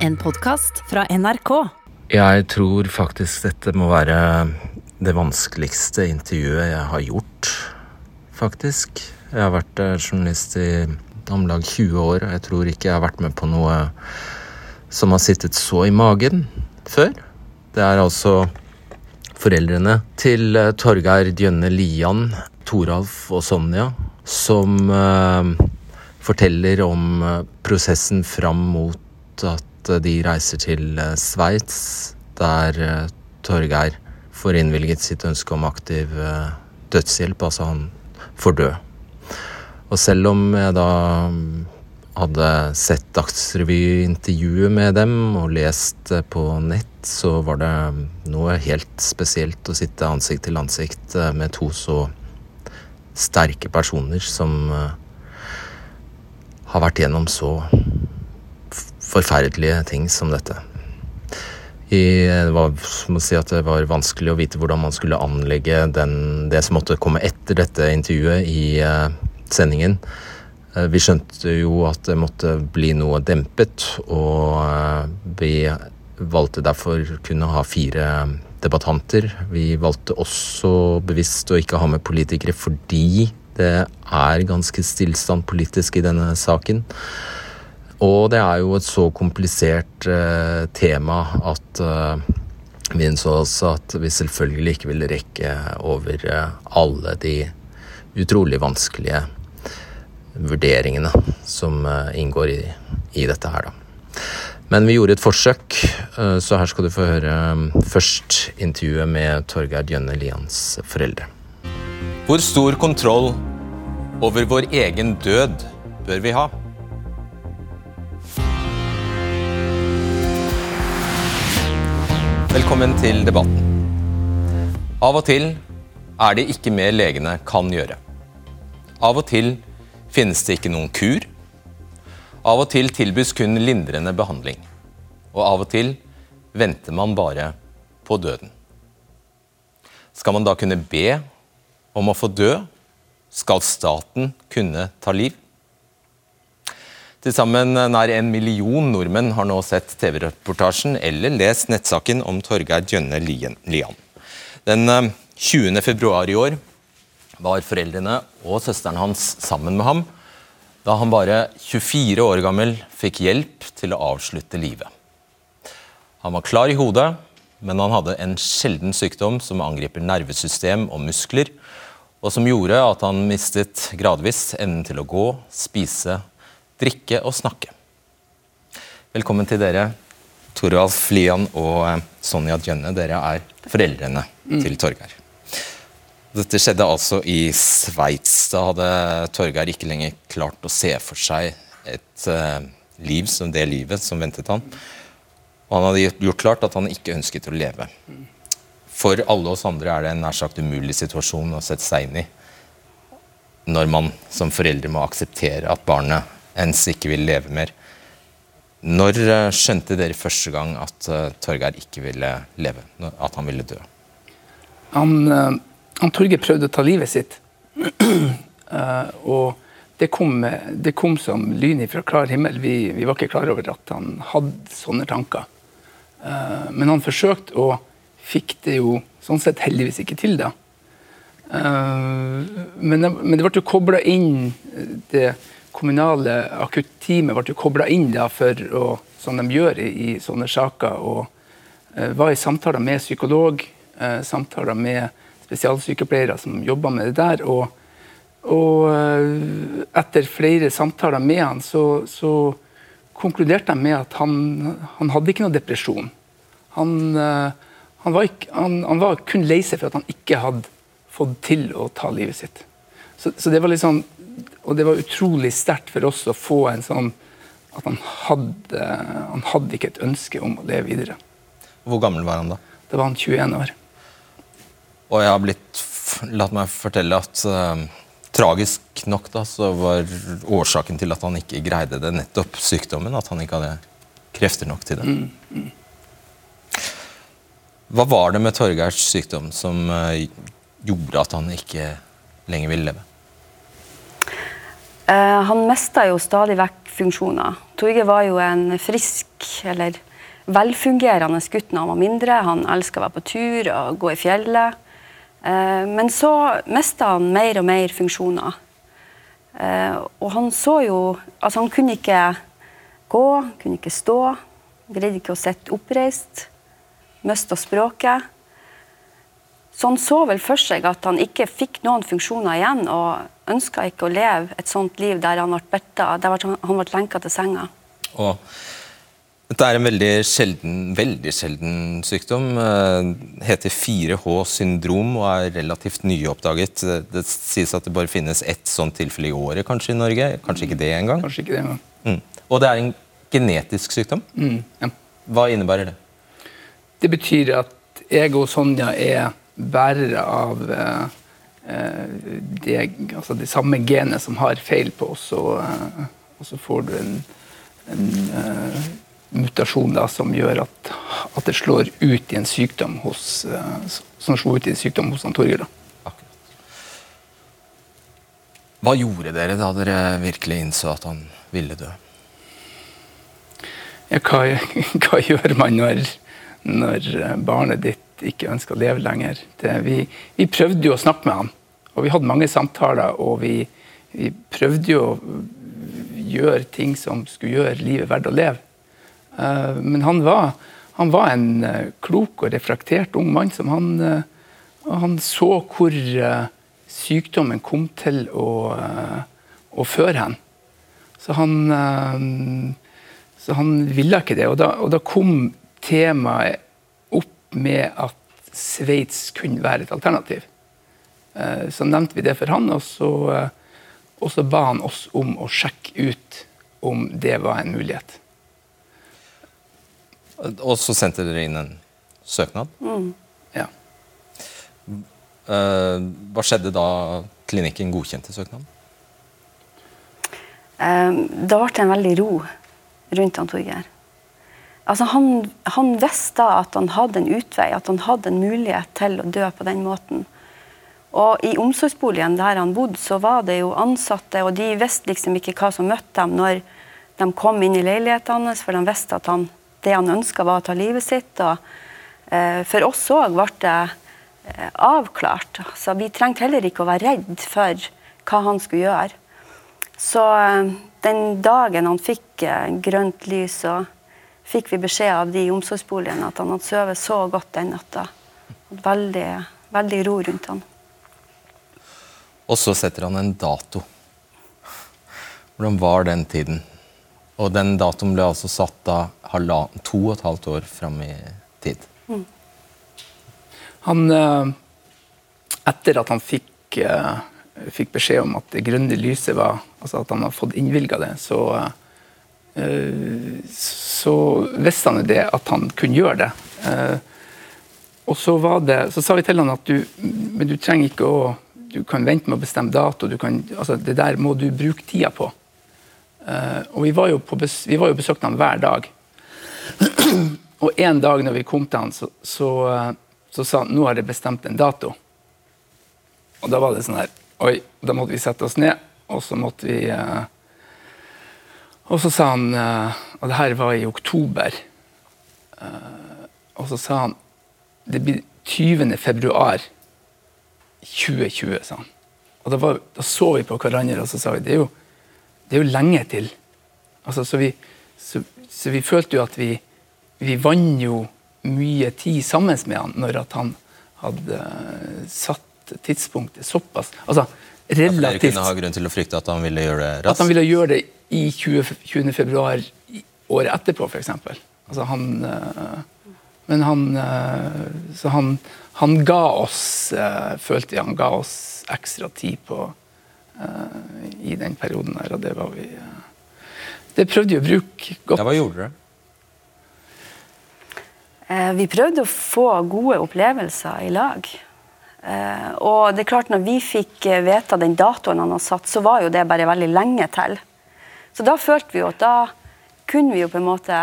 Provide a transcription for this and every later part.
En podkast fra NRK. Jeg tror faktisk dette må være det vanskeligste intervjuet jeg har gjort, faktisk. Jeg har vært eh, journalist i om lag 20 år, og jeg tror ikke jeg har vært med på noe som har sittet så i magen før. Det er altså foreldrene til eh, Torgeir Djønne Lian, Toralf og Sonja, som uh, forteller om prosessen fram mot at uh, de reiser til uh, Sveits, der Torgeir får innvilget sitt ønske om aktiv dødshjelp, altså han får dø. Og selv om jeg da hadde sett Dagsrevy-intervjuet med dem og lest på nett, så var det noe helt spesielt å sitte ansikt til ansikt med to så sterke personer som har vært gjennom så forferdelige ting som dette. I, det var, si det var vanskelig å vite hvordan man skulle anlegge den, det som måtte komme etter dette intervjuet i uh, sendingen. Uh, vi skjønte jo at det måtte bli noe dempet, og uh, vi valgte derfor kunne ha fire debattanter. Vi valgte også bevisst å ikke ha med politikere fordi det er ganske stillstand politisk i denne saken. Og det er jo et så komplisert eh, tema at eh, vi innså også at vi selvfølgelig ikke ville rekke over eh, alle de utrolig vanskelige vurderingene som inngår i, i, dette her, da. Men vi gjorde et forsøk, så her skal du få høre først intervjuet med Torgeir Jønne Lians foreldre. Hvor stor kontroll over vår egen død bør vi ha? Velkommen til debatten. Av og til er det ikke mer legene kan gjøre. Av og til finnes det ikke noen kur. Av og til tilbys kun lindrende behandling. Og av og til venter man bare på døden. Skal man da kunne be om å få dø? Skal staten kunne ta liv? Til sammen nær en million nordmenn har nå sett TV-reportasjen eller lest nettsaken om Torgeir Djønne Lian. Den 20. Eh, februar i år var foreldrene og søsteren hans sammen med ham da han bare 24 år gammel fikk hjelp til å avslutte livet. Han var klar i hodet, men han hadde en sjelden sykdom som angriper nervesystem og muskler, og som gjorde at han mistet gradvis evnen til å gå, spise drikke og snakke. Velkommen til dere, Toralf Lian og eh, Sonja Djønne. Dere er foreldrene mm. til Torgeir. Dette skjedde altså i Sveits. Da hadde Torgeir ikke lenger klart å se for seg et uh, liv som det livet som ventet han. Og han hadde gjort klart at han ikke ønsket å leve. For alle oss andre er det en nær sagt umulig situasjon å sette seg inn i når man som foreldre må akseptere at barnet ens ikke vil leve mer. Når eh, skjønte dere første gang at uh, Torgeir ikke ville leve? At han ville dø? Han, uh, han Torgeir prøvde å ta livet sitt. og det kom, det kom, som lyn fra klar himmel. Vi, vi, var ikke klar over at han hadde sånne tanker. men han forsøkte, og fikk det jo sånn sett heldigvis ikke til, da. det, men det ble jo kobla inn det kommunale akutteamet ble kobla inn da for å, som de gjør i, i sånne saker. og uh, var i samtaler med psykolog, uh, samtaler med spesialsykepleiere som jobba med det der. Og, og uh, etter flere samtaler med han, så, så konkluderte de med at han, han hadde ikke noe depresjon. Han, han, var ikke, han, var kun lei seg for at han ikke hadde fått til å ta livet sitt. Så, så det var litt sånn og det var utrolig sterkt for oss å få en sånn at han hadde, han hadde ikke et ønske om å leve videre. Hvor gammel var han da? Da var han 21 år. Og jeg har blitt, latt meg fortelle at uh, tragisk nok da, så var årsaken til at han ikke greide det, nettopp sykdommen. At han ikke hadde krefter nok til det. Mm, mm. Hva var det med Torgeirs sykdom som uh, gjorde at han ikke lenger ville leve? Eh, han mista jo stadig vekk funksjoner. Torgeir var jo en frisk eller velfungerende gutt når han var mindre. Han elska å være på tur og gå i fjellet. Eh, men så mista han mer og mer funksjoner. Eh, og han så jo Altså, han kunne ikke gå, kunne ikke stå. Greide ikke å sitte oppreist. Mista språket. Så han så vel for seg at han ikke fikk noen funksjoner igjen, og ønska ikke å leve et sånt liv der han ble betta, der han ble lenka til senga. Og dette er en veldig sjelden, veldig sjelden sykdom. Det heter 4H-syndrom og er relativt nyoppdaget. Det sies at det bare finnes ett sånt tilfelle i året kanskje i Norge. Kanskje ikke det engang. Kanskje ikke det engang. Mm. Og det er en genetisk sykdom. Mm, ja. Hva innebærer det? Det betyr at jeg og Sonja er bærere av de, altså de samme genene som har feil på oss, og, eh, og så får du en, en uh, mutasjon da, som gjør at, at, det slår ut i en sykdom hos, som slår ut i en sykdom hos Torgeir. Hva gjorde dere da dere virkelig innså at han ville dø? Ja, hva, hva gjør man når, når barnet ditt ikke ønska å leve lenger. Det, vi, vi, prøvde jo å snakke med han, og vi hadde mange samtaler. Og vi, vi, prøvde jo å gjøre ting som skulle gjøre livet verdt å leve. Uh, men han var, han var en uh, klok og reflektert ung mann som han, uh, han så hvor sykdommen kom til å, å føre hen. Så han, så han ville ikke det. Og da, og da kom temaet med at Sveits kunne være et alternativ. Eh, så nevnte vi det for han, og så, eh, og så ba han oss om å sjekke ut om det var en mulighet. Og så sendte dere inn en søknad? Mm. Ja. Eh, hva skjedde da klinikken godkjente søknaden? Da ble det en veldig ro rundt han Torgeir. Altså han, han, visste at han hadde en utvei, at han hadde en mulighet til å dø på den måten. Og I omsorgsboligen der han bodde, så var det jo ansatte, og de visste liksom ikke hva som møtte dem når de kom inn i leiligheten hans, for de visste at han, det han ønska, var å ta livet sitt. Og, eh, for oss òg ble det eh, avklart. Så vi trengte heller ikke å være redd for hva han skulle gjøre. Så eh, den dagen han fikk eh, grønt lys og fikk vi beskjed av de i omsorgsboligene at han hadde sovet så godt den natta. Veldig, veldig ro rundt han. Og så setter han en dato. Hvordan var den tiden? Og den datoen ble altså satt da to og et halvt år fram i tid. Mm. Han eh, Etter at han fikk, eh, fikk, beskjed om at det grønne lyset var Altså at han har fått innvilga det, så Eh, så visste han det at han kunne gjøre det. Eh, og så, det, så sa vi til han at du, men du trenger ikke å du kan vente med å bestemme dato. Kan, altså det der må du bruke tida på. Uh, og vi var jo på vi var jo besøkte han hver dag. og en dag når vi kom til han, så, så, så, sa han nå har jeg bestemt en dato. Og da var det sånn her Oi, da måtte vi sette oss ned, og så måtte vi og så sa han eh, Og det her var i oktober. Eh, og så sa han Det blir 20. februar 2020, sa han. Og da, var, da, så vi på hverandre og så sa vi, det er jo, det er jo lenge til. Altså, så, vi, så, så, vi, følte jo at vi, vi vant jo mye tid sammen med han når at han hadde uh, satt tidspunktet såpass altså, relativt, Dere kunne ha grunn til å frykte at han ville gjøre det raskt? At han ville gjøre det i 20, 20. februar året etterpå, f.eks. Altså han eh, Men han eh, Så han, han ga oss eh, Følte jeg han ga oss ekstra tid på i den perioden der, og det var vi Det prøvde vi å bruke godt. Ja, hva gjorde dere? Vi prøvde å få gode opplevelser i lag. Og det er klart, når vi fikk vite den datoen han har satt, så var jo det bare veldig lenge til. Så da følte vi jo at da kunne vi jo på en måte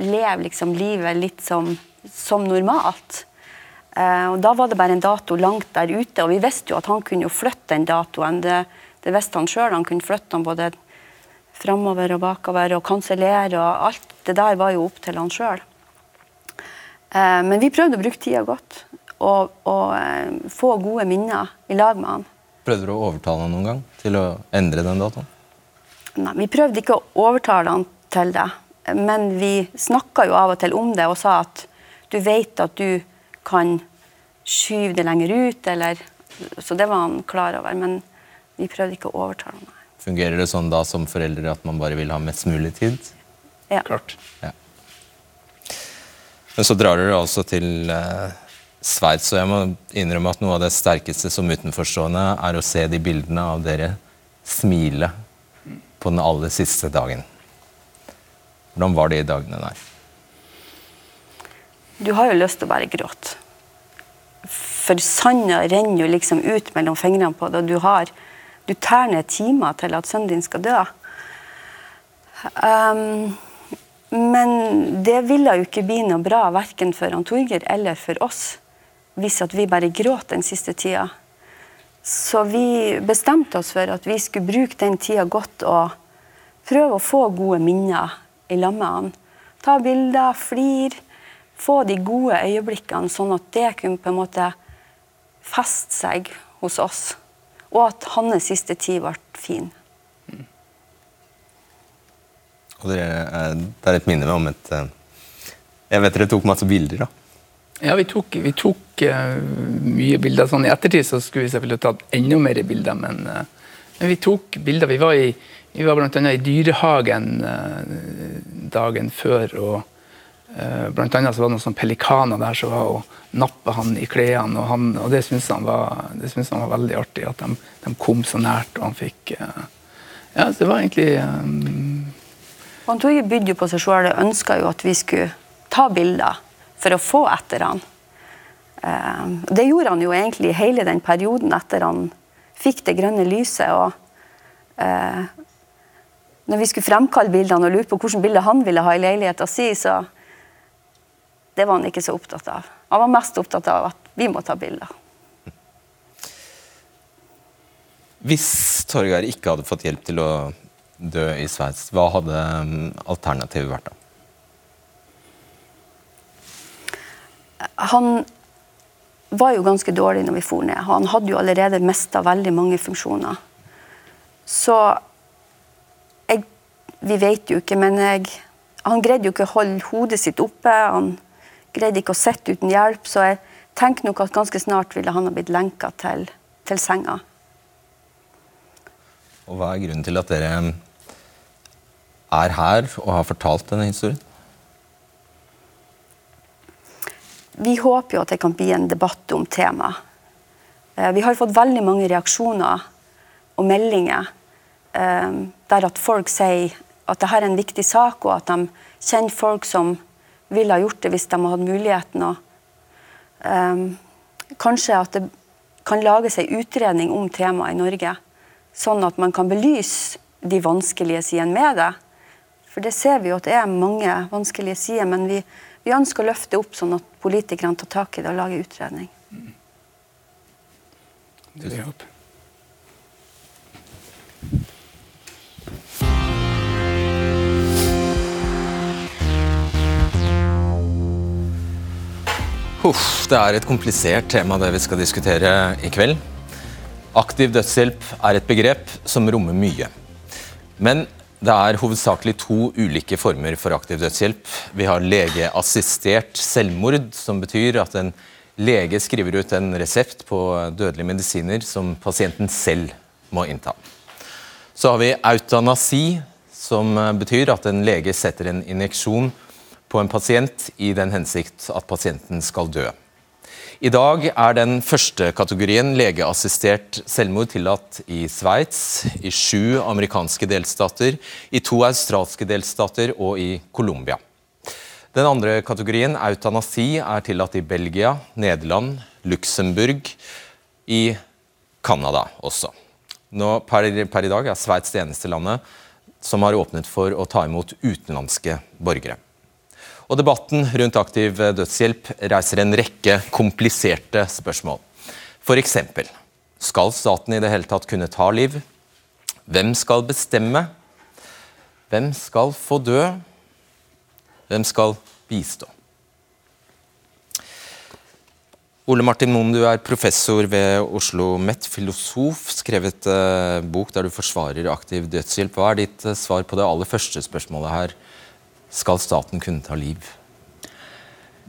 leve liksom livet litt som, som normalt. Eh, og Da var det bare en dato langt der ute, og vi visste jo at han kunne jo flytte den datoen. Det, Det visste han sjøl. Han kunne flytte den både framover og bakover og kansellere. og Alt det der var jo opp til han sjøl. Eh, men vi prøvde å bruke tida godt og, og eh, få gode minner i lag med han. Prøvde du å overtale han noen gang til å endre den datoen? Nei, Vi prøvde ikke å overtale han til det, men vi snakka jo av og til om det og sa at du vet at du kan skyve det lenger ut, eller Så det var han klar over, men vi prøvde ikke å overtale han. Fungerer det sånn da som foreldre at man bare vil ha mest mulig tid? Ja. Klart. Ja. Men så drar dere altså til eh, Sveits, og jeg må innrømme at noe av det sterkeste som utenforstående er å se de bildene av dere smile på den aller siste dagen. Hvordan var de dagene der? Du har jo lyst til å bare gråte. For sanda renner jo liksom ut mellom fingrene på deg, og du har Du tær ned timer til at sønnen din skal dø. Um, men det ville jo ikke bli noe bra verken for han Torgeir eller for oss hvis at vi bare gråt den siste tida. Så vi bestemte oss for at vi skulle bruke den tida godt og prøve å få gode minner i lag med han. Ta bilder, flir, få de gode øyeblikkene, sånn at det kunne på en måte feste seg hos oss. Og at hans siste tid ble fin. Og det er et minne om et eh, Jeg vet dere tok masse bilder, da. Ja, vi tok, vi tok uh, mye bilder. Sånn I ettertid så skulle vi selvfølgelig tatt enda mer bilder, men, uh, men vi tok bilder. Vi var, i, vi var annet i dyrehagen uh, dagen før. og Blant annet var det noen sånne pelikaner der som var og nappa han i klærne. Og, han, og det syntes han, han var veldig artig, at de, de kom så nært. og han fikk... ja, så det var egentlig um... Han Torgeir bydde på seg sjøl og ønska jo at vi skulle ta bilder for å få etter han. Eh, Det gjorde han jo egentlig hele den perioden etter han fikk det grønne lyset. og eh, Når vi skulle fremkalle bildene og lure på hvilke bilder han ville ha i leiligheta si, så det var han ikke så opptatt av. Han var mest opptatt av at vi må ta bilder. Hvis Torgeir ikke hadde fått hjelp til å dø i Sveits, hva hadde mm, alternativet vært da? Han var jo ganske dårlig når vi for ned. Han hadde jo allerede mista veldig mange funksjoner. Så jeg, Vi vet jo ikke, men jeg, han greide jo ikke å holde hodet sitt oppe. Han greide ikke å sitte uten hjelp, så jeg tenker nok at ganske snart ville han ha blitt lenka til, til senga. Og hva er grunnen til at dere er her og har fortalt denne historien? Vi håper jo at det kan bli en debatt om temaet. Eh, Vi har fått veldig mange reaksjoner og meldinger eh, der at folk sier at dette er en viktig sak, og at de kjenner folk som ville ha gjort det hvis de hadde muligheten. Eh, kanskje at det kan lages en utredning om temaet i Norge, sånn at man kan belyse de vanskelige sidene med det. For det ser vi jo at det er mange vanskelige sider, men vi, vi ønsker å løfte opp sånn at politikerne tar tak i det og lager utredning. det vi håper. Huff, det er et komplisert tema det vi skal diskutere i kveld. Aktiv dødshjelp er et begrep som rommer mye. Men det er hovedsakelig to ulike former for aktiv dødshjelp. Vi har legeassistert selvmord, som betyr at en lege skriver ut en resept på dødelige medisiner som pasienten selv må innta. Så har vi eutanasi, som betyr at en lege setter en injeksjon på en pasient i den hensikt at pasienten skal dø. I dag er den første kategorien legeassistert selvmord tillatt i Sveits, i sju amerikanske delstater, i to australske delstater og i Colombia. Den andre kategorien, eutanasi, er tillatt i Belgia, Nederland, Luxembourg, i Canada også. Nå, per, per i dag er Sveits det eneste landet som har åpnet for å ta imot utenlandske borgere. Og Debatten rundt aktiv dødshjelp reiser en rekke kompliserte spørsmål. F.eks.: Skal staten i det hele tatt kunne ta liv? Hvem skal bestemme? Hvem skal få dø? Hvem skal bistå? Ole Martin Moen, du er professor ved Oslo Met, filosof, skrevet eh, bok der du forsvarer aktiv dødshjelp. Hva er ditt eh, svar på det aller første spørsmålet her? Skal staten kunne ta liv?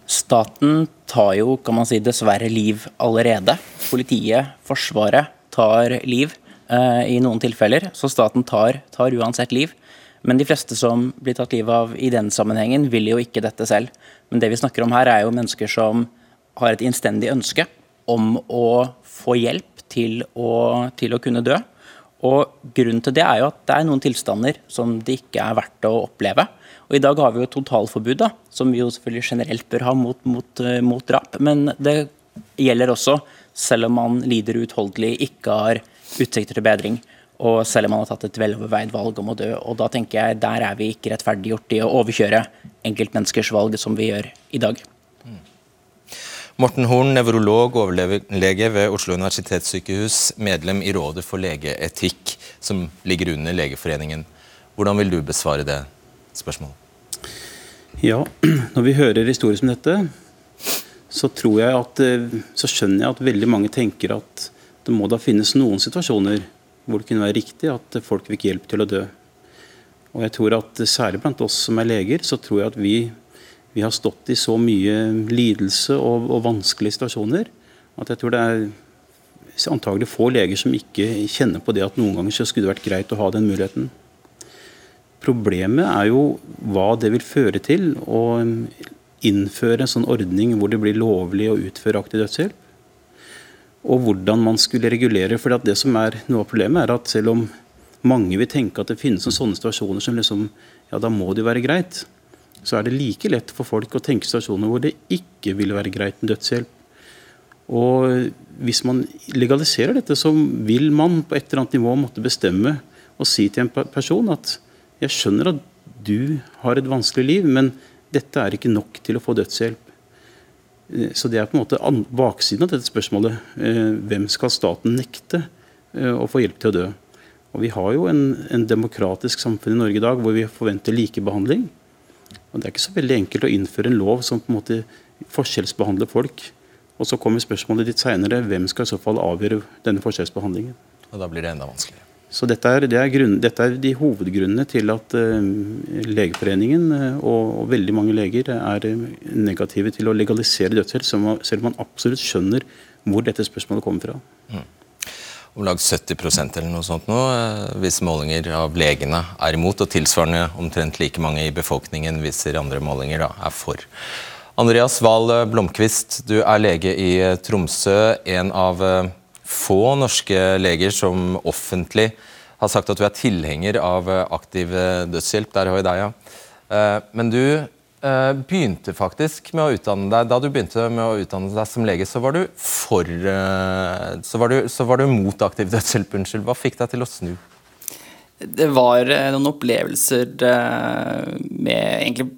Staten tar jo, kan man si, dessverre liv allerede. Politiet, Forsvaret tar liv eh, i noen tilfeller, så staten tar, tar uansett liv. Men de fleste som blir tatt livet av i den sammenhengen, vil jo ikke dette selv. Men det vi snakker om her, er jo mennesker som har et innstendig ønske om å få hjelp til å, til å kunne dø. Og Grunnen til det er jo at det er noen tilstander som det ikke er verdt å oppleve. Og I dag har vi jo totalforbud, da, som vi jo selvfølgelig generelt bør ha mot, mot, eh, mot drap. Men det gjelder også selv om man lider uutholdelig, ikke har utsikter til bedring. Og selv om man har tatt et veloverveid valg om å dø. Og da tenker jeg der er vi ikke rettferdiggjort i å overkjøre enkeltmenneskers valg som vi gjør i dag. Morten Horn, nevrolog, overlege ved Oslo universitetssykehus, medlem i Rådet for legeetikk, som ligger under Legeforeningen. Hvordan vil du besvare det spørsmålet? Ja, når vi hører historier som dette, så, jeg at, eh, så skjønner jeg at veldig mange tenker at det må da finnes noen situasjoner hvor det kunne være riktig at folk fikk hjelp til å dø. Og jeg tror at Særlig blant oss som er leger, så tror jeg at vi vi har stått i så mye lidelse og, og, vanskelige situasjoner at jeg tror det er antagelig få leger som ikke kjenner på det at noen ganger så skulle det vært greit å ha den muligheten. Problemet er jo hva det vil føre til å innføre en sånn ordning hvor det blir lovlig å utføre aktiv dødshjelp. Og hvordan man skulle regulere. for det som er Noe av problemet er at selv om mange vil tenke at det finnes sånne situasjoner som liksom, ja da må det jo være greit, så er det like lett for folk å tenke situasjoner hvor det ikke vil være greit med dødshjelp. Og hvis man legaliserer dette, så vil man på et eller annet nivå måtte bestemme og si til en person at jeg skjønner at du har et vanskelig liv, men dette er ikke nok til å få dødshjelp. Eh, så det er på en måte baksiden av dette spørsmålet. Eh, hvem skal staten nekte eh, å få hjelp til å dø? Og Vi har jo en, en demokratisk samfunn i Norge i dag hvor vi forventer likebehandling. Og Det er ikke så veldig enkelt å innføre en lov som på en måte forskjellsbehandler folk. Og Så kommer spørsmålet ditt senere, hvem skal i så fall avgjøre denne forskjellsbehandlingen. Og Da blir det enda vanskeligere. Så dette er, det er grunn, dette er de hovedgrunnene til at uh, Legeforeningen uh, og, og, veldig mange leger er uh, negative til å legalisere dødshjelp, selv om man absolutt skjønner hvor dette spørsmålet kommer fra. Mm om lag 70% eller noe sånt nå, eh, hvis målinger av legene er imot, og tilsvarende omtrent like mange i befolkningen viser andre målinger da, er for. Andreas Wahl Blomkvist, du er lege i eh, Tromsø. En av eh, få norske leger som offentlig har sagt at du er tilhenger av aktiv dødshjelp. Der vi deg, ja. Men du begynte faktisk med å utdanne deg Da du begynte med å utdanne deg som lege, så var du for så, var du, så var du mot aktiv dødshjelp. Unnskyld. Hva fikk deg til å snu? Det var noen opplevelser med egentlig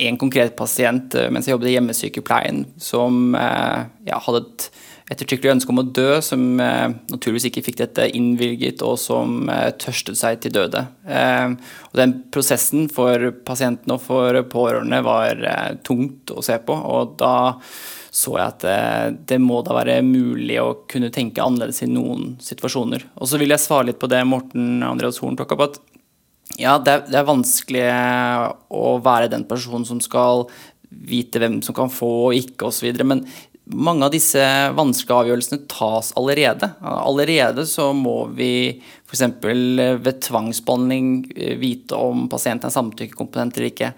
en konkret pasient mens jeg jobbet i hjemmesykepleien, som ja, hadde et ettertrykkelig ønske om å dø, som eh, naturligvis ikke fikk dette innvilget, og som eh, tørstet seg til døde. Eh, og den prosessen for pasientene og for pårørende var tungt å se på, og da så jeg at eh, det må da være mulig å kunne tenke annerledes i noen situasjoner. Og så vil jeg svare litt på det Morten Andreas Horn tok opp, at ja, det er, det er vanskelig å være den personen som skal vite hvem som kan få og ikke osv. Men mange av disse vanskelige avgjørelsene tas allerede. Allerede så må vi f.eks. ved tvangsbehandling eh, vite om pasienten er samtykkekompetent eller ikke.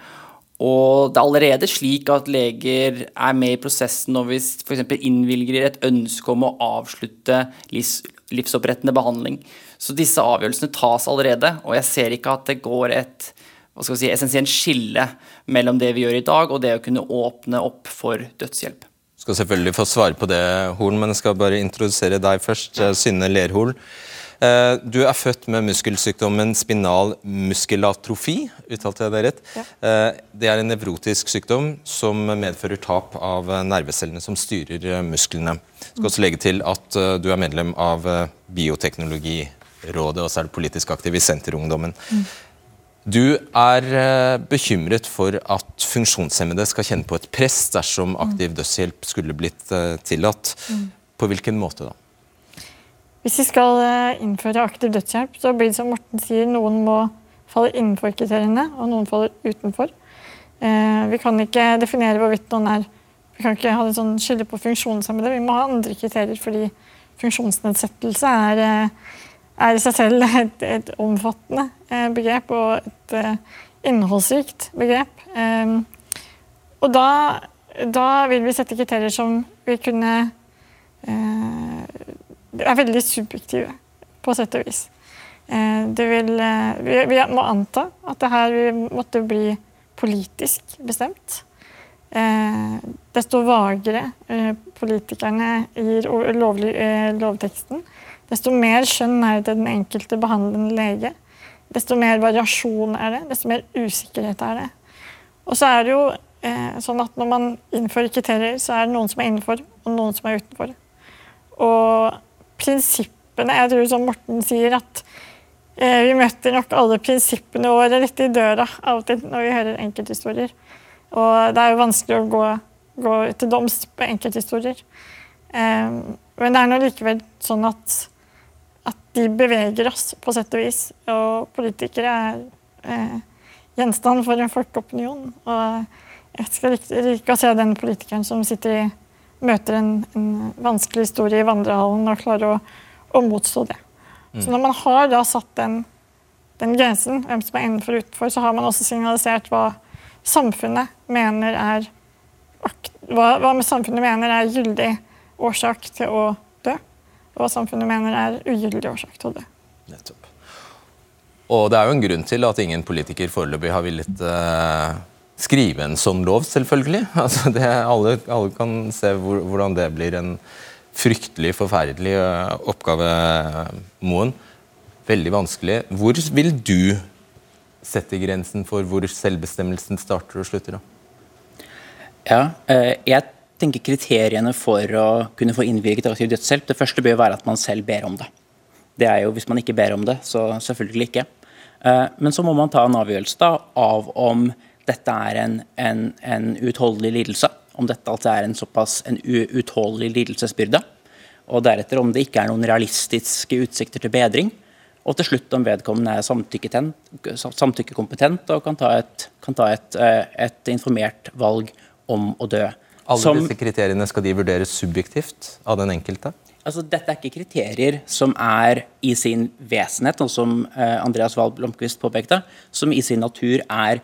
Og det er allerede slik at leger er med i prosessen når vi f.eks. innvilger et ønske om å avslutte livs, livsopprettende behandling. Så disse avgjørelsene tas allerede, og jeg ser ikke at det går et hva si, essensielt skille mellom det vi gjør i dag, og det å kunne åpne opp for dødshjelp skal selvfølgelig få svare på det, Horn, men jeg skal bare introdusere deg først. Eh, Synne Lerhol. Eh, du er født med muskelsykdommen spinal muskelatrofi. Uttalte jeg det rett? Ja. Eh, det er en nevrotisk sykdom som medfører tap av nervecellene som styrer musklene. Jeg skal også legge til at du er medlem av Bioteknologirådet, og så er du politisk aktiv i Senterungdommen. Du er eh, bekymret for at funksjonshemmede skal kjenne på et press dersom aktiv dødshjelp skulle blitt eh, tillatt. På hvilken måte da? Hvis vi skal eh, innføre aktiv dødshjelp, så blir det som Morten sier, noen må falle innenfor kriteriene, og noen faller utenfor. Vi kan ikke definere hvorvidt noen er Vi kan ikke ha det sånn skille på funksjonshemmede. Vi må ha andre kriterier, fordi funksjonsnedsettelse er, er i seg selv et, et omfattende eh, begrep og et eh, innholdsrikt begrep. Eh, og da, da vil vi sette kriterier som vil kunne eh, er veldig subjektive, på sett og vis. Det vil, vi, vi må anta at det her måtte bli politisk bestemt. Desto vagere politikerne gir lovteksten, desto mer skjønn er det til den enkelte behandlende lege. Desto mer variasjon er det, desto mer usikkerhet er det. Og så er det jo eh, sånn at når man innfører kriterier, så er det noen som er innenfor, og noen som er utenfor. Og prinsippene Jeg tror som Morten sier, at eh, vi møter nok alle prinsippene våre litt i døra av og til når vi hører enkelthistorier. Og det er jo vanskelig å gå, gå til doms på enkelthistorier. Eh, men det er nå likevel sånn at, at de beveger oss på sett og vis. Og politikere er eh, gjenstand for en folkeopinion. Og jeg skal ikke å se den politikeren som sitter i møter en, en vanskelig historie i vandrehallen og klarer å, å motstå det. Så når man har da satt den, den grensen, hvem som er innenfor og utenfor, så har man også signalisert hva samfunnet mener er hva, hva samfunnet mener er gyldig årsak til å og hva samfunnet mener er ugyldig årsak til det. Nettopp. Og det er jo en grunn til at ingen politiker foreløpig har villet uh, skrive en sånn lov, selvfølgelig. Altså det, alle, alle kan se hvor, hvordan det blir en fryktelig forferdelig eh, oppgave, Moen. Veldig vanskelig. Hvor vil du sette grensen for hvor selvbestemmelsen starter og slutter? da? Ja, eh, jeg tenker kriteriene for å kunne få innvilget aktiv dødshjelp, det første bør være at man selv ber om det. Det er jo Hvis man ikke ber om det, så selvfølgelig ikke. Eh, Men så må man ta en avgjørelse da, av om dette er en, en, en utholdelig lidelse. Om dette altså er en såpass en uutholdelig lidelsesbyrde. Og deretter om det ikke er noen realistiske utsikter til bedring. Og til slutt om vedkommende er samtykkekompetent og kan ta et, kan ta et, eh, et informert valg om å dø. Alle Som- disse kriteriene skal de vurderes subjektivt av den enkelte? Altså, dette er ikke kriterier som er i sin vesenhet, og som eh, Andreas Wahl Blomkvist påpekte, som i sin natur er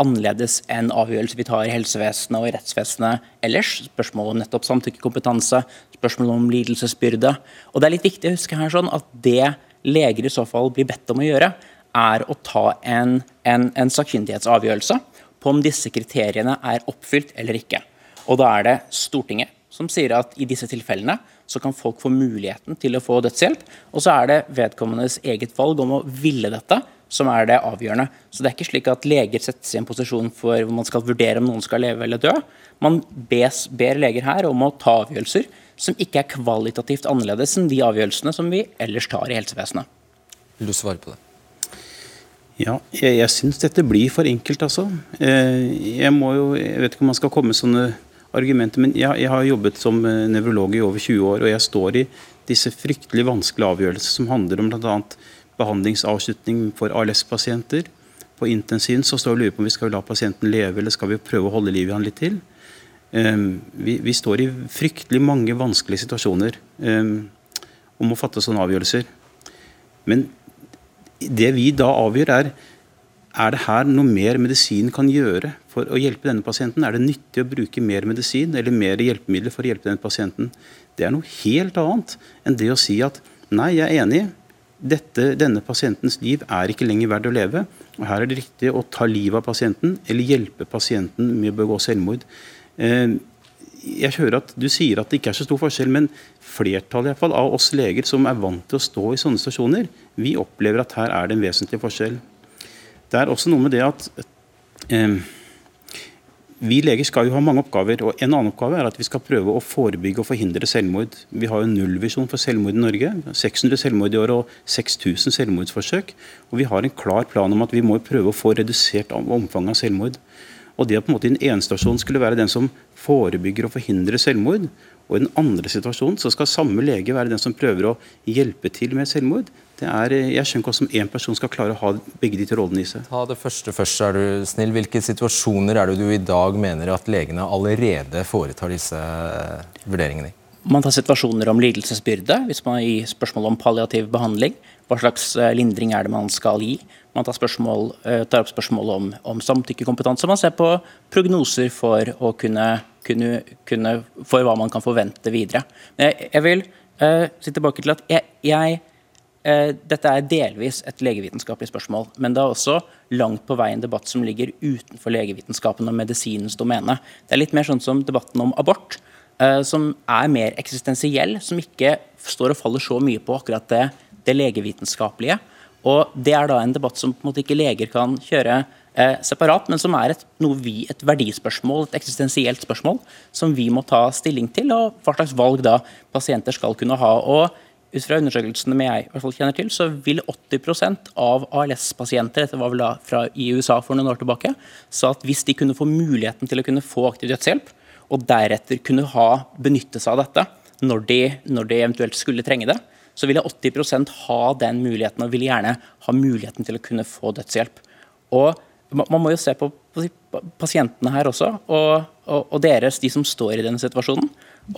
annerledes enn avgjørelser vi tar i helsevesenet og i rettsvesenet ellers. Spørsmål om nettopp samtykkekompetanse, spørsmål om lidelsesbyrde. Og det er litt viktig å huske her sånn at det leger i så fall blir bedt om å gjøre, er å ta en, en, en sakkyndighetsavgjørelse på om disse kriteriene er oppfylt eller ikke. Og da er det Stortinget som sier at i disse tilfellene så kan folk få muligheten til å få dødshjelp, og så er det vedkommendes eget valg om å ville dette som er det avgjørende. Så det er ikke slik at leger settes i en posisjon for hvor man skal vurdere om noen skal leve eller dø. Man bes, ber leger her om å ta avgjørelser som ikke er kvalitativt annerledes enn de avgjørelsene som vi ellers tar i helsevesenet. Vil du svare på det? Ja, jeg, jeg syns dette blir for enkelt, altså. Eh, Jeg må jo, jeg vet ikke om man skal komme sånne argumenter, men jeg, jeg har jobbet som eh, nevrolog i over 20 år, og jeg står i disse fryktelig vanskelige avgjørelser som handler om bl.a. behandlingsavslutning for ALS-pasienter. På intensiven så står jeg og lurer på om vi skal la pasienten leve, eller skal vi prøve å holde liv i han litt til. Um, Vi, vi står i fryktelig mange vanskelige situasjoner um, om å fatte sånne avgjørelser. Men det vi da avgjør er er det her noe mer medisin kan gjøre for å hjelpe denne pasienten? Er det nyttig å bruke mer medisin eller mer hjelpemidler for å hjelpe denne pasienten? Det er noe helt annet enn det å si at nei, jeg er enig, dette, denne pasientens liv er ikke lenger verdt å leve. og Her er det riktig å ta livet av pasienten eller hjelpe pasienten med å begå selvmord. Eh, jeg hører at Du sier at det ikke er så stor forskjell, men flertallet i hvert fall, av oss leger som er vant til å stå i sånne stasjoner, vi opplever at her er det en vesentlig forskjell. Det er også noe med det at eh, vi leger skal jo ha mange oppgaver, og en annen oppgave er at vi skal prøve å forebygge og forhindre selvmord. Vi har jo nullvisjon for selvmord i Norge. 600 selvmord i året og 6000 selvmordsforsøk. Og vi har en klar plan om at vi må prøve å få redusert omfanget av selvmord. Og det at på en måte en enestasjon skulle være den som forebygger og forhindrer selvmord, og i den andre situasjonen så skal samme lege være den som prøver å hjelpe til med selvmord, er, jeg skjønner ikke hvordan én person skal klare å ha begge de to rollene i seg. Ta det første først, er du snill. Hvilke situasjoner er det du i dag mener at legene allerede foretar disse vurderingene i? Man tar situasjoner om lidelsesbyrde, hvis man gir spørsmål om palliativ behandling. Hva slags eh, lindring er det man skal gi? Man tar, spørsmål, eh, tar opp spørsmål om, om samtykkekompetanse. Man ser på prognoser for, å kunne, kunne, kunne, for hva man kan forvente videre. Jeg, jeg vil uh, si tilbake til at jeg, jeg Eh, dette er delvis et legevitenskapelig spørsmål, men det er også langt på vei en debatt som ligger utenfor legevitenskapen og medisinens domene. Det er litt mer sånn som debatten om abort, eh, som er mer eksistensiell, som ikke står og faller så mye på akkurat det, det legevitenskapelige. Og Det er da en debatt som på en måte ikke leger kan kjøre eh, separat, men som er et, vi, et, verdispørsmål, et eksistensielt spørsmål, som vi må ta stilling til, og hva slags valg da pasienter skal kunne ha. og ut fra undersøkelsene jeg i hvert fall kjenner til, så vil 80% av ALS-pasienter dette var vel da fra i USA for noen år tilbake, sa at hvis de kunne få muligheten til å kunne få aktiv dødshjelp, og deretter kunne ha benytte seg av dette når de, når de eventuelt skulle trenge det, så ville 80% ha den muligheten og ville gjerne ha muligheten til å kunne få dødshjelp. Og Man må jo se på pasientene her også, og, og, og deres, de som står i denne situasjonen.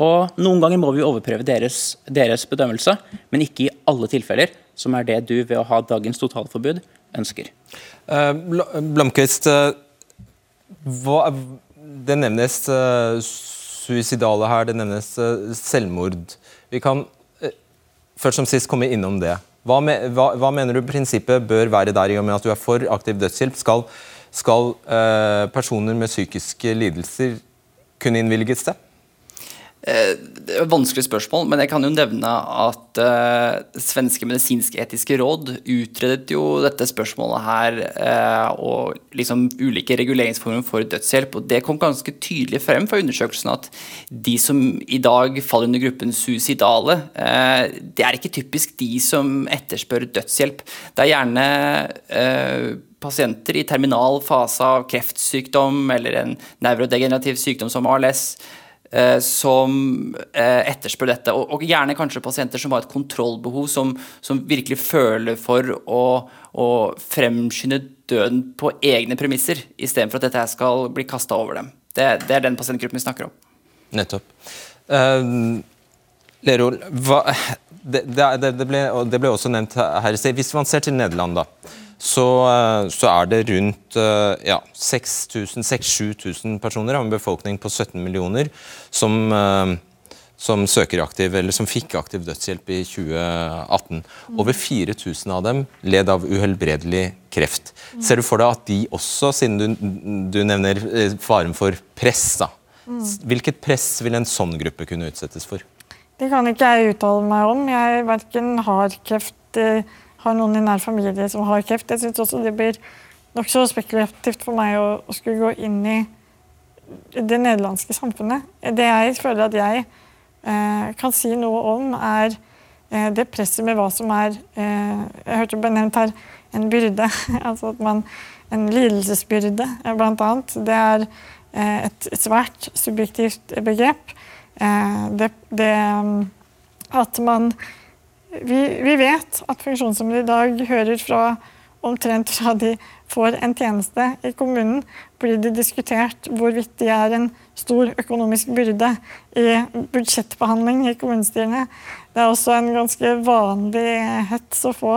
Og Noen ganger må vi overprøve deres, deres, bedømmelse, men ikke i alle tilfeller, som er det du ved å ha dagens totalforbud ønsker. Uh, Blomkvist, uh, hva, det nevnes uh, suicidale her, det nevnes selvmord. Vi kan først som sist komme innom det. Hva, hva, hva, mener du prinsippet bør være der, i og med at du er for aktiv dødshjelp? Skal, skal personer med psykiske lidelser kunne innvilges det? Eh, det er et vanskelig spørsmål, men jeg kan jo nevne at uh, svenske medisinsk-etiske råd utredet jo dette spørsmålet her uh, og liksom ulike reguleringsformer for dødshjelp. og Det kom ganske tydelig frem fra undersøkelsen at de som i dag faller under gruppen suicidale, uh, det er ikke typisk de som etterspør dødshjelp. Det er gjerne pasienter i terminal fase av kreftsykdom eller en nevrodegenerativ sykdom som ALS Eh, som eh, etterspør dette. Og, gjerne kanskje pasienter som har et kontrollbehov, som, som virkelig føler for å, å fremskynde døden på egne premisser, istedenfor at dette skal bli kasta over dem. Det, det, er den pasientgruppen vi snakker om. Nettopp. Uh, Lerol, hva, det, det, ble, det, ble, også nevnt her. Hvis man ser til Nederland, da så, eh, så, er det rundt eh, ja, 6000-7000 personer av en befolkning på 17 millioner som, eh, som, aktiv, eller som fikk aktiv dødshjelp i 2018. Over 4000 av dem led av uhelbredelig kreft. Ser du for deg at de også, siden du, du nevner faren for press, da, hvilket press vil en sånn gruppe kunne utsettes for? Det kan ikke jeg uttale meg om. Jeg verken har kreft har noen i nær familie som har kreft. Jeg syns også det blir nokså spekulativt for meg å, å, skulle gå inn i det nederlandske samfunnet. Det jeg føler at jeg eh, kan si noe om, er eh, det presset med hva som er eh, Jeg hørte benevnt her en byrde. altså at man En lidelsesbyrde, eh, blant annet. Det er eh, et svært subjektivt begrep. Eh, det, det at man vi, vi, vet at funksjonshemmede i dag hører fra omtrent fra de får en tjeneste i kommunen, blir det diskutert hvorvidt de er en stor økonomisk byrde i budsjettbehandling i kommunestyrene. Det er også en ganske vanlig hets å få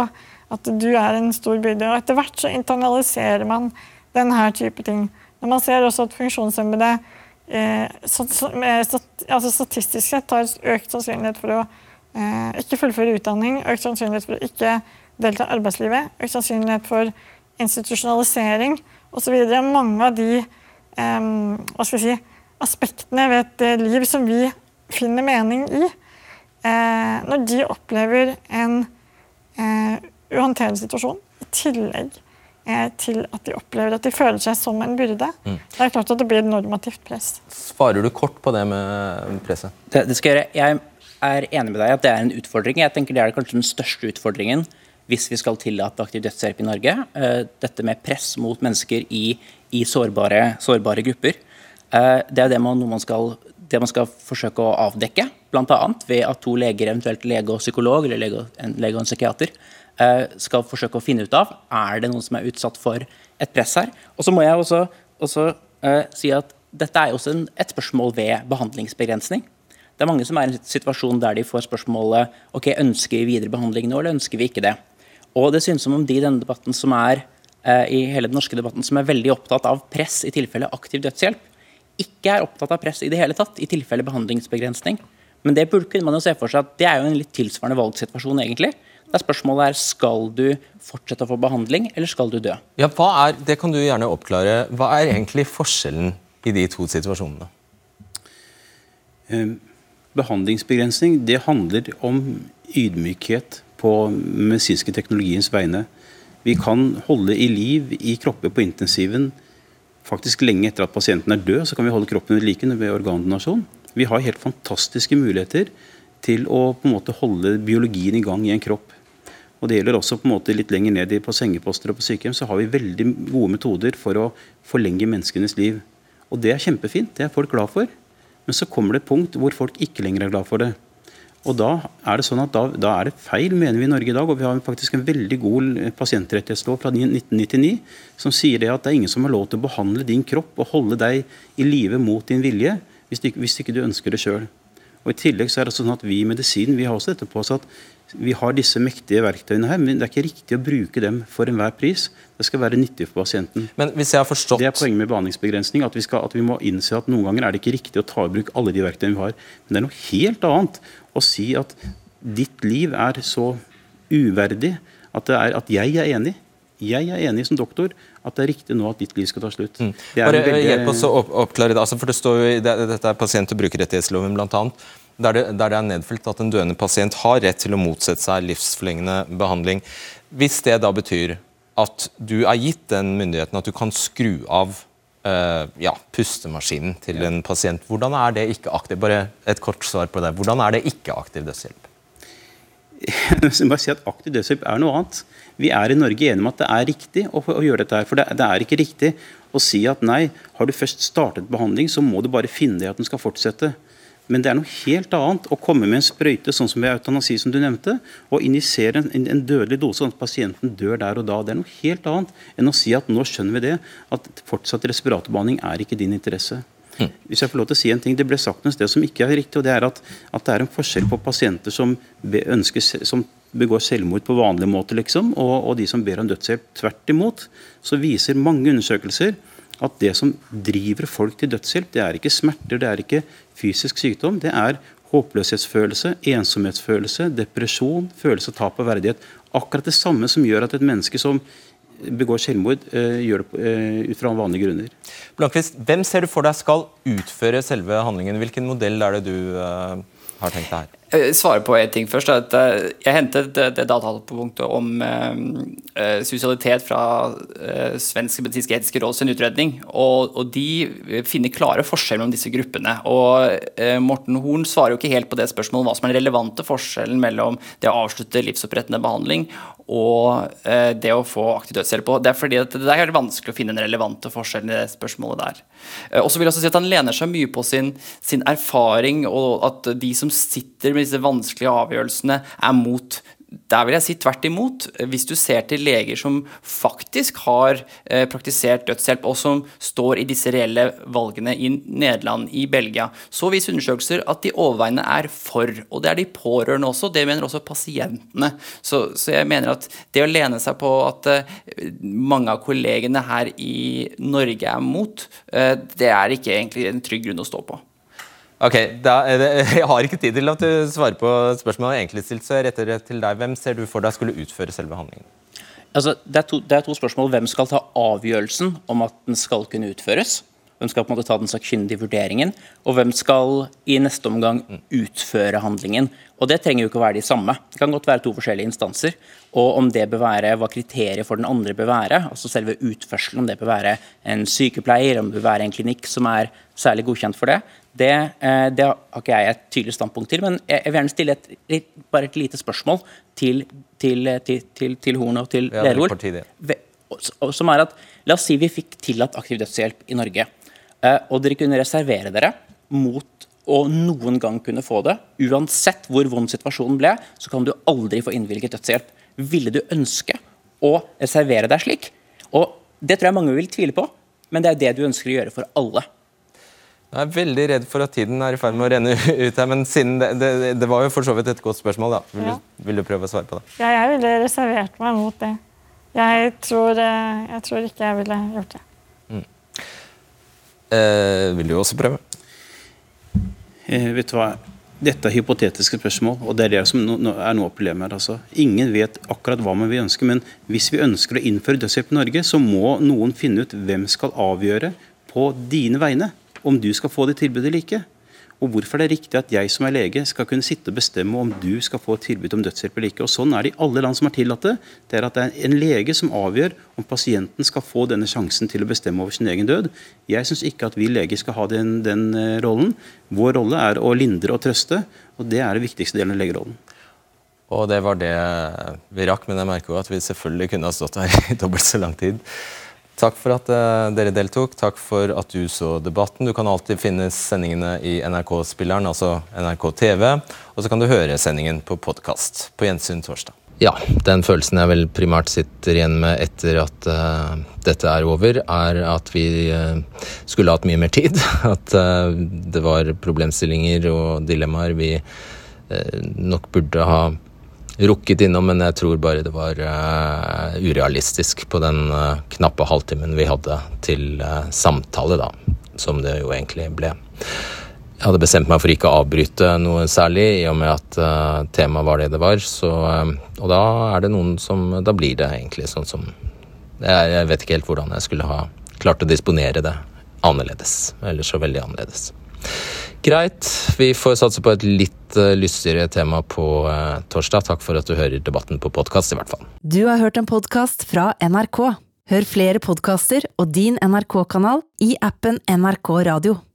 at du er en stor byrde. Og etter hvert så internaliserer man denne type ting. Når man ser også at funksjonshemmede eh, altså statistisk sett har økt sannsynlighet for å Eh, ikke fullføre utdanning, økt sannsynlighet for å ikke delta i arbeidslivet, økt sannsynlighet for institusjonalisering osv. Mange av de um, si, aspektene ved et eh, liv som vi finner mening i, uh, når de opplever en uh, uhåndterlig situasjon, i tillegg eh, til at de opplever at de føler seg som en byrde. Mm. Det er klart at det blir et normativt press. Svarer du kort på det med presset? Det, det skal jeg gjøre. Jeg er enig med deg at det er en utfordring. Jeg tenker Det er kanskje den største utfordringen hvis vi skal tillate aktiv dødshjelp i Norge. Eh, dette med press mot mennesker i, i sårbare, sårbare, grupper. Eh, det er det man, man skal, det man skal forsøke å avdekke, bl.a. ved at to leger, eventuelt lege og psykolog, eller lege, en lege og en psykiater, eh, skal forsøke å finne ut av er det noen som er utsatt for et press her. Og så må jeg også, også si at dette er også en, et spørsmål ved behandlingsbegrensning. Det er mange som er i en situasjon der de får spørsmålet ok, ønsker vi videre behandling nå, eller ønsker vi ikke det. Og det synes som om de i denne debatten som er eh, i hele den norske debatten som er veldig opptatt av press i tilfelle aktiv dødshjelp, ikke er opptatt av press i det hele tatt i tilfelle behandlingsbegrensning. Men det burde kunne man jo se for seg at det er jo en litt tilsvarende valgsituasjon, egentlig. Der spørsmålet er skal du fortsette å få behandling, eller skal du dø? Ja, hva er, Det kan du gjerne oppklare. Hva er egentlig forskjellen i de to situasjonene? Um Behandlingsbegrensning det handler om ydmykhet på medisinske teknologiens vegne. Vi kan holde i liv i kropper på intensiven faktisk lenge etter at pasienten er død. Så kan vi holde kroppen ved like ved organdonasjon. Vi har helt fantastiske muligheter til å på en måte holde biologien i gang i en kropp. Og Det gjelder også på en måte litt lenger ned på sengeposter og på sykehjem. Så har vi veldig gode metoder for å forlenge menneskenes liv. Og Det er kjempefint. Det er folk glad for. Men så kommer det et punkt hvor folk ikke lenger er glad for det. Og da er det sånn at da, da, er det feil, mener vi i Norge i dag. Og vi har faktisk en veldig god pasientrettighetslov fra 1999 som sier det at det er ingen som har lov til å behandle din kropp og holde deg i live mot din vilje hvis, du, hvis ikke du ønsker det sjøl. I tillegg så er det sånn at vi i medisinen vi har også dette på oss at vi har disse mektige verktøyene her, men det er ikke riktig å bruke dem for enhver pris. Det skal være nyttig for pasienten. Men hvis jeg har forstått... Det er poenget med behandlingsbegrensning. At vi, skal, at vi må innse at noen ganger er det ikke riktig å ta i bruk alle de verktøyene vi har. Men det er noe helt annet å si at ditt liv er så uverdig at, er, at jeg er enig. Jeg er enig som doktor at det er riktig nå at ditt liv skal ta slutt. Mm. Bare veldig... Hjelp oss å oppklare det. Altså, for det står jo, det, Dette er pasient- og brukerrettighetsloven bl.a der det, der det er nedfelt at en døende pasient har rett til å motsette seg livsforlengende behandling. Hvis det da betyr at du er gitt den myndigheten at du kan skru av uh, ja, pustemaskinen til en pasient, hvordan er det ikke aktiv? Bare et kort svar på det. Hvordan er det ikke aktiv dødshjelp? Jeg må si at Aktiv dødshjelp er noe annet. Vi er i Norge enige om at det er riktig å, å gjøre dette. her, for det, det, er ikke riktig å si at nei, har du først startet behandling, så må du bare finne deg at den skal fortsette. Men det er noe helt annet å komme med en sprøyte sånn som ved eutanasi, som du nevnte, og injisere en, en, dødelig dose, sånn at pasienten dør der og da. Det er noe helt annet enn å si at nå skjønner vi det, at fortsatt respiratorbehandling er ikke din interesse. Mm. Hvis jeg får lov til å si en ting, Det ble sagt noe sted som ikke er riktig, og det er at, at det er en forskjell på pasienter som, ønsker, som begår selvmord på vanlig måte, liksom, og, og de som ber om dødshjelp. Tvert imot så viser mange undersøkelser at det som driver folk til dødshjelp, det er ikke smerter, det er ikke fysisk sykdom. Det er håpløshetsfølelse, ensomhetsfølelse, depresjon, følelse av tap av verdighet. Akkurat det samme som gjør at et menneske som begår selvmord, uh, gjør det uh, ut fra vanlige grunner. Blankvist, hvem ser du for deg skal utføre selve handlingen? Hvilken modell er det du uh, har tenkt deg her? Svare på en ting først. At eh, jeg hentet det, datapunktet om eh, sosialitet fra eh, Svensk medisinsk etiske råd sin utredning. Og, og, de finner klare forskjeller mellom disse gruppene. Og eh, Morten Horn svarer jo ikke helt på det spørsmålet hva som er den relevante forskjellen mellom det å avslutte livsopprettende behandling og det å få aktiv dødshjelp. Det er fordi det er vanskelig å finne den relevante forskjellen i det spørsmålet der. Og så vil jeg også si at Han lener seg mye på sin, sin erfaring, og at de som sitter med disse vanskelige avgjørelsene er mot der vil jeg si tvert imot. Hvis du ser til leger som faktisk har eh, praktisert dødshjelp, og som står i disse reelle valgene i Nederland, i Belgia, så viser undersøkelser at de overveiende er for. Og det er de pårørende også, det mener også pasientene. Så, så jeg mener at det å lene seg på at eh, mange av kollegene her i Norge er mot, eh, det er ikke egentlig en trygg grunn å stå på. Ok, da, Jeg har ikke tid til at du svarer på spørsmålet egentlig stilt, så jeg retter det til deg. Hvem ser du for deg skulle utføre selve handlingen? Altså, det, er to, det er to spørsmål. Hvem skal ta avgjørelsen om at den skal kunne utføres? Hvem skal på en måte ta den sakkyndige vurderingen? Og hvem skal i neste omgang utføre handlingen? Og det trenger jo ikke å være de samme. Det kan godt være to forskjellige instanser. Og om det bør være hva kriteriet for den andre bør være, altså selve utførselen, om det bør være en sykepleier, om det bør være en klinikk som er særlig godkjent for det, det, eh, det har ikke jeg et tydelig standpunkt til. Men jeg vil gjerne stille et, bare et lite spørsmål til, til, til, til, til Horn og til Ja, er. Ve- Som er at La oss si vi fikk tillatt aktiv dødshjelp i Norge, eh, og dere kunne reservere dere mot å noen gang kunne få det. Uansett hvor vond situasjonen ble, så kan du aldri få innvilget dødshjelp. Ville du ønske å reservere deg slik? Og Det tror jeg mange vil tvile på, men det er det du ønsker å gjøre for alle. Jeg er veldig redd for at tiden er i ferd med å renne ut her, men siden det, det, det var jo for så vidt et godt spørsmål. da. Vil, Ja. du, vil du prøve å svare på det? Ja, jeg ville reservert meg mot det. Jeg tror, eh, jeg tror ikke jeg ville gjort det. Eh, vil du også prøve? Eh, vet du hva? Dette er hypotetiske spørsmål, og det er det som er noe av problemet. her. Altså. Ingen vet akkurat hva man vil ønske, men hvis vi ønsker å innføre dødshjelp i Norge, så må noen finne ut hvem skal avgjøre på dine vegne om du skal få det tilbudet eller ikke. Og hvorfor det er riktig at jeg som er lege skal kunne sitte og bestemme om du skal få et tilbud om dødshjelp eller ikke. Og Sånn er det i alle land som har tillatt det. Det er at det er en lege som avgjør om pasienten skal få denne sjansen til å bestemme over sin egen død. Jeg syns ikke at vi leger skal ha den, den eh, rollen. Vår rolle er å lindre og trøste, og det er det viktigste delen av legerollen. Og det var det vi rakk, men jeg merker jo at vi selvfølgelig kunne ha stått her i dobbelt så lang tid. Takk for at eh, dere deltok. Takk for at du så debatten. Du kan alltid finne sendingene i NRK-spilleren, altså NRK TV. Og så kan du høre sendingen på podkast på gjensyn torsdag. Ja, den følelsen jeg vel primært sitter igjen med etter at uh, dette er over, er at vi uh, skulle hatt mye mer tid. At uh, det var problemstillinger og dilemmaer vi nok burde ha rukket innom, men jeg tror bare det var uh, urealistisk på den uh, knappe halvtimen vi hadde til uh, samtale, da, som det jo egentlig ble. Jeg hadde bestemt meg for ikke å avbryte noe særlig, i og med at temaet var det det var. Så, og da er det noen som Da blir det egentlig sånn som jeg, jeg vet ikke helt hvordan jeg skulle ha klart å disponere det annerledes. Eller så veldig annerledes. Greit. Vi får satse på et litt eh, lystigere tema på eh, torsdag. Takk for at du hører debatten på podkast, i hvert fall. Du har hørt en podkast fra NRK. Hør flere podkaster og din NRK-kanal i appen NRK Radio.